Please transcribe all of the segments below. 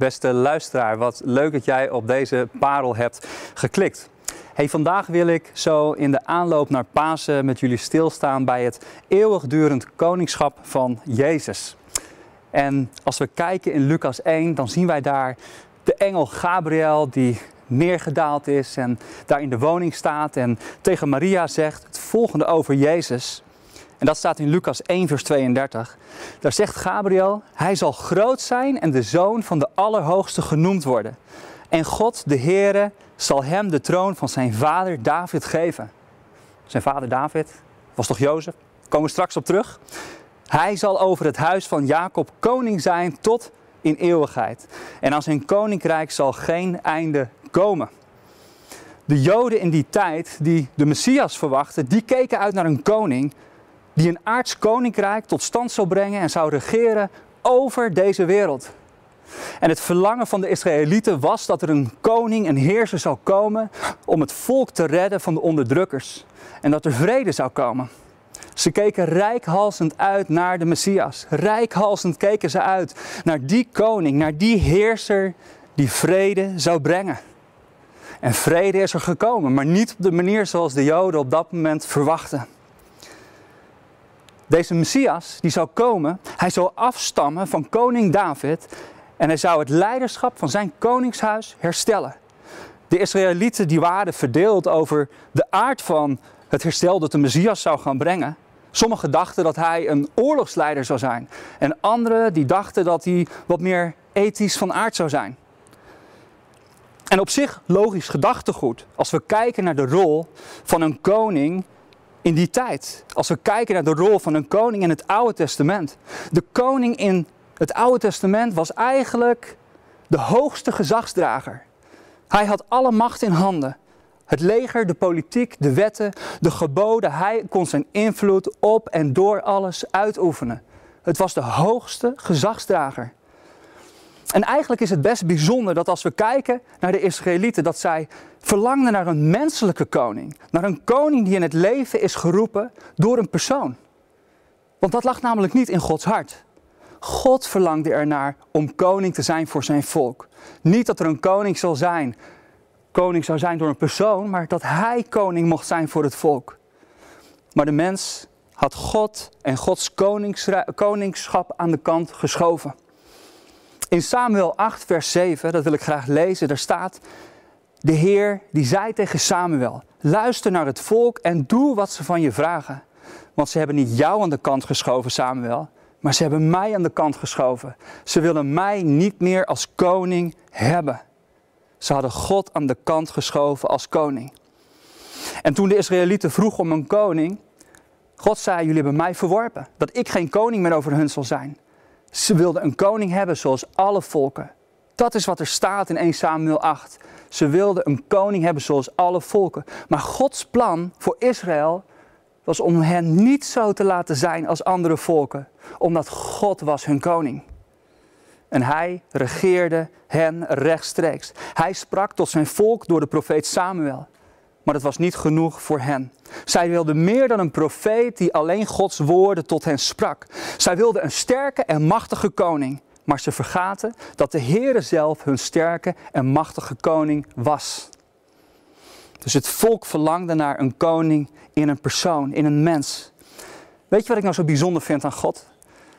Beste luisteraar, wat leuk dat jij op deze parel hebt geklikt. Hey, vandaag wil ik zo in de aanloop naar Pasen met jullie stilstaan bij het eeuwigdurend koningschap van Jezus. En als we kijken in Lucas 1, dan zien wij daar de engel Gabriel die neergedaald is en daar in de woning staat en tegen Maria zegt het volgende over Jezus. En dat staat in Lucas 1, vers 32. Daar zegt Gabriel: Hij zal groot zijn en de zoon van de Allerhoogste genoemd worden. En God, de Heere, zal hem de troon van zijn vader David geven. Zijn vader David was toch Jozef? Komen we straks op terug. Hij zal over het huis van Jacob koning zijn tot in eeuwigheid. En aan zijn koninkrijk zal geen einde komen. De Joden in die tijd die de Messias verwachten, die keken uit naar een koning die een aards koninkrijk tot stand zou brengen en zou regeren over deze wereld. En het verlangen van de Israëlieten was dat er een koning, een heerser zou komen om het volk te redden van de onderdrukkers. En dat er vrede zou komen. Ze keken rijkhalsend uit naar de Messias. Rijkhalsend keken ze uit naar die koning, naar die heerser die vrede zou brengen. En vrede is er gekomen, maar niet op de manier zoals de Joden op dat moment verwachten. Deze Messias die zou komen, hij zou afstammen van koning David en hij zou het leiderschap van zijn koningshuis herstellen. De Israëlieten die waren verdeeld over de aard van het herstel dat de Messias zou gaan brengen. Sommigen dachten dat hij een oorlogsleider zou zijn en anderen die dachten dat hij wat meer ethisch van aard zou zijn. En op zich logisch gedachtegoed als we kijken naar de rol van een koning in die tijd. Als we kijken naar de rol van een koning in het Oude Testament. De koning in het Oude Testament was eigenlijk de hoogste gezagsdrager. Hij had alle macht in handen. Het leger, de politiek, de wetten, de geboden. Hij kon zijn invloed op en door alles uitoefenen. Het was de hoogste gezagsdrager. En eigenlijk is het best bijzonder dat als we kijken naar de Israëlieten, dat zij verlangden naar een menselijke koning. Naar een koning die in het leven is geroepen door een persoon. Want dat lag namelijk niet in Gods hart. God verlangde ernaar om koning te zijn voor zijn volk. Niet dat er een koning zal zijn, koning zou zijn door een persoon, maar dat hij koning mocht zijn voor het volk. Maar de mens had God en Gods koningschap aan de kant geschoven. In Samuel 8, vers 7, dat wil ik graag lezen, daar staat: De Heer die zei tegen Samuel: Luister naar het volk en doe wat ze van je vragen. Want ze hebben niet jou aan de kant geschoven, Samuel, maar ze hebben mij aan de kant geschoven. Ze willen mij niet meer als koning hebben. Ze hadden God aan de kant geschoven als koning. En toen de Israëlieten vroegen om een koning, God zei: Jullie hebben mij verworpen, dat ik geen koning meer over hun zal zijn. Ze wilden een koning hebben zoals alle volken. Dat is wat er staat in 1 Samuel 8. Ze wilden een koning hebben zoals alle volken. Maar Gods plan voor Israël was om hen niet zo te laten zijn als andere volken, omdat God was hun koning. En hij regeerde hen rechtstreeks. Hij sprak tot zijn volk door de profeet Samuel. Maar dat was niet genoeg voor hen. Zij wilden meer dan een profeet die alleen Gods woorden tot hen sprak. Zij wilden een sterke en machtige koning. Maar ze vergaten dat de Heere zelf hun sterke en machtige koning was. Dus het volk verlangde naar een koning in een persoon, in een mens. Weet je wat ik nou zo bijzonder vind aan God?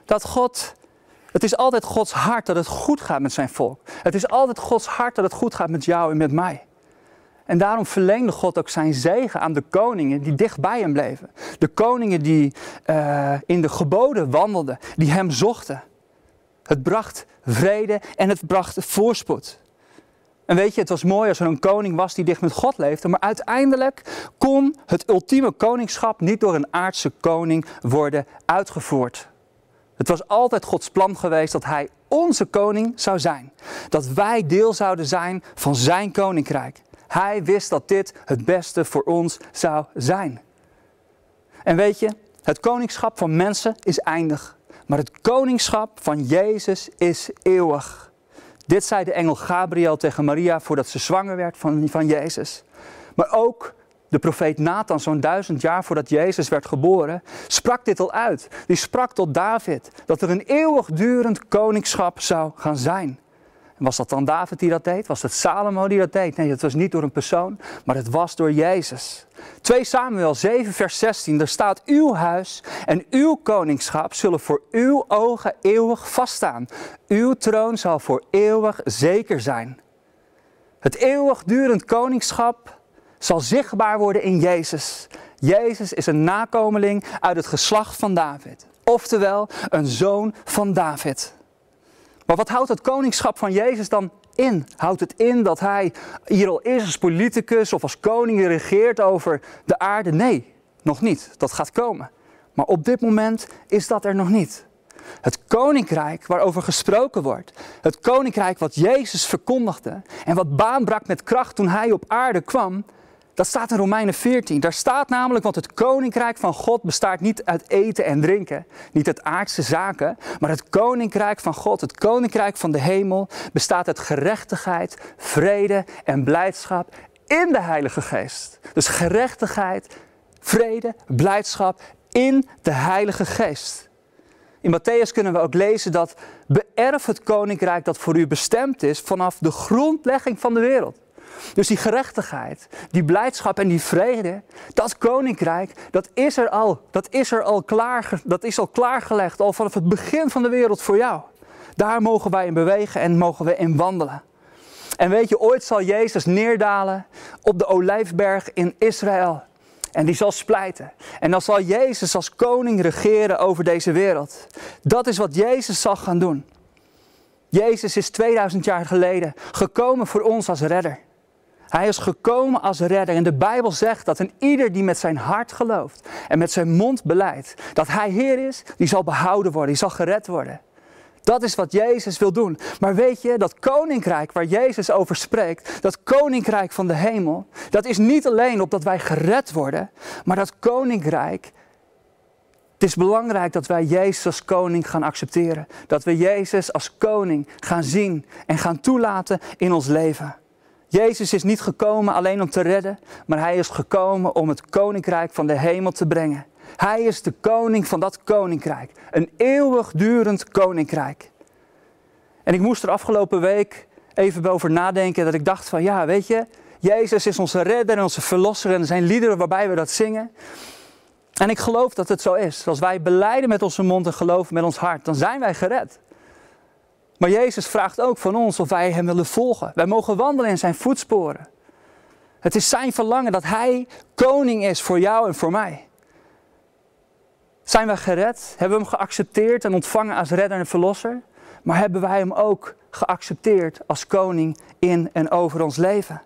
Dat God, het is altijd Gods hart dat het goed gaat met zijn volk. Het is altijd Gods hart dat het goed gaat met jou en met mij. En daarom verleende God ook zijn zegen aan de koningen die dicht bij hem bleven. De koningen die uh, in de geboden wandelden, die hem zochten. Het bracht vrede en het bracht voorspoed. En weet je, het was mooi als er een koning was die dicht met God leefde, maar uiteindelijk kon het ultieme koningschap niet door een aardse koning worden uitgevoerd. Het was altijd Gods plan geweest dat Hij onze koning zou zijn. Dat wij deel zouden zijn van Zijn koninkrijk. Hij wist dat dit het beste voor ons zou zijn. En weet je, het koningschap van mensen is eindig, maar het koningschap van Jezus is eeuwig. Dit zei de engel Gabriel tegen Maria voordat ze zwanger werd van, van Jezus. Maar ook de profeet Nathan, zo'n duizend jaar voordat Jezus werd geboren, sprak dit al uit. Die sprak tot David dat er een eeuwigdurend koningschap zou gaan zijn. Was dat dan David die dat deed? Was het Salomo die dat deed? Nee, het was niet door een persoon, maar het was door Jezus. 2 Samuel 7, vers 16, daar staat: Uw huis en uw koningschap zullen voor uw ogen eeuwig vaststaan. Uw troon zal voor eeuwig zeker zijn. Het eeuwigdurend koningschap zal zichtbaar worden in Jezus. Jezus is een nakomeling uit het geslacht van David, oftewel een zoon van David. Maar wat houdt het koningschap van Jezus dan in? Houdt het in dat hij hier al is als politicus of als koning regeert over de aarde? Nee, nog niet. Dat gaat komen. Maar op dit moment is dat er nog niet. Het koninkrijk waarover gesproken wordt, het koninkrijk wat Jezus verkondigde en wat baan brak met kracht toen hij op aarde kwam, dat staat in Romeinen 14. Daar staat namelijk, want het koninkrijk van God bestaat niet uit eten en drinken, niet uit aardse zaken, maar het koninkrijk van God, het koninkrijk van de hemel, bestaat uit gerechtigheid, vrede en blijdschap in de Heilige Geest. Dus gerechtigheid, vrede, blijdschap in de Heilige Geest. In Matthäus kunnen we ook lezen dat beërf het koninkrijk dat voor u bestemd is vanaf de grondlegging van de wereld. Dus die gerechtigheid, die blijdschap en die vrede, dat koninkrijk, dat is er al. Dat is er al klaar, dat is al klaargelegd, al vanaf het begin van de wereld voor jou. Daar mogen wij in bewegen en mogen we in wandelen. En weet je, ooit zal Jezus neerdalen op de olijfberg in Israël. En die zal splijten. En dan zal Jezus als koning regeren over deze wereld. Dat is wat Jezus zal gaan doen. Jezus is 2000 jaar geleden gekomen voor ons als redder. Hij is gekomen als redder. En de Bijbel zegt dat een ieder die met zijn hart gelooft en met zijn mond beleidt dat hij Heer is, die zal behouden worden, die zal gered worden. Dat is wat Jezus wil doen. Maar weet je, dat koninkrijk waar Jezus over spreekt, dat koninkrijk van de hemel, dat is niet alleen opdat wij gered worden, maar dat koninkrijk. Het is belangrijk dat wij Jezus als koning gaan accepteren. Dat we Jezus als koning gaan zien en gaan toelaten in ons leven. Jezus is niet gekomen alleen om te redden, maar hij is gekomen om het koninkrijk van de hemel te brengen. Hij is de koning van dat koninkrijk. Een eeuwigdurend koninkrijk. En ik moest er afgelopen week even over nadenken dat ik dacht van ja, weet je, Jezus is onze redder en onze verlosser en zijn liederen waarbij we dat zingen. En ik geloof dat het zo is. Als wij beleiden met onze mond en geloven met ons hart, dan zijn wij gered. Maar Jezus vraagt ook van ons of wij Hem willen volgen. Wij mogen wandelen in Zijn voetsporen. Het is Zijn verlangen dat Hij koning is voor jou en voor mij. Zijn wij gered? Hebben we Hem geaccepteerd en ontvangen als redder en verlosser? Maar hebben wij Hem ook geaccepteerd als koning in en over ons leven?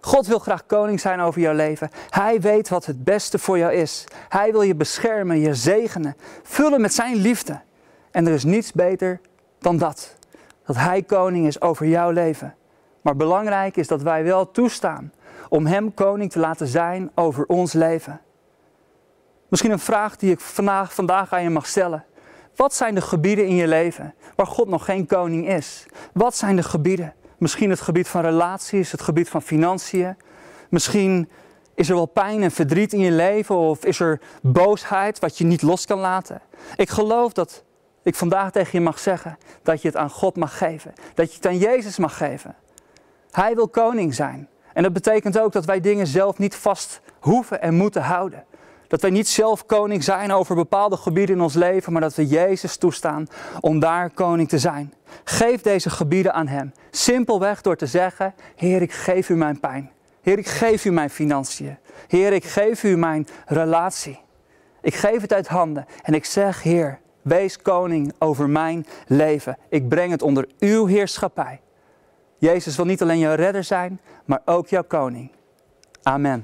God wil graag koning zijn over jouw leven. Hij weet wat het beste voor jou is. Hij wil je beschermen, je zegenen, vullen met Zijn liefde. En er is niets beter dan dat dat Hij koning is over jouw leven. Maar belangrijk is dat wij wel toestaan om Hem koning te laten zijn over ons leven. Misschien een vraag die ik vandaag, vandaag aan je mag stellen. Wat zijn de gebieden in je leven waar God nog geen koning is? Wat zijn de gebieden? Misschien het gebied van relaties, het gebied van financiën. Misschien is er wel pijn en verdriet in je leven of is er boosheid wat je niet los kan laten. Ik geloof dat ik vandaag tegen je mag zeggen dat je het aan God mag geven. Dat je het aan Jezus mag geven. Hij wil koning zijn. En dat betekent ook dat wij dingen zelf niet vast hoeven en moeten houden. Dat wij niet zelf koning zijn over bepaalde gebieden in ons leven, maar dat we Jezus toestaan om daar koning te zijn. Geef deze gebieden aan Hem. Simpelweg door te zeggen, Heer, ik geef u mijn pijn. Heer, ik geef u mijn financiën. Heer, ik geef u mijn relatie. Ik geef het uit handen en ik zeg, Heer, Wees koning over mijn leven. Ik breng het onder uw heerschappij. Jezus wil niet alleen jouw redder zijn, maar ook jouw koning. Amen.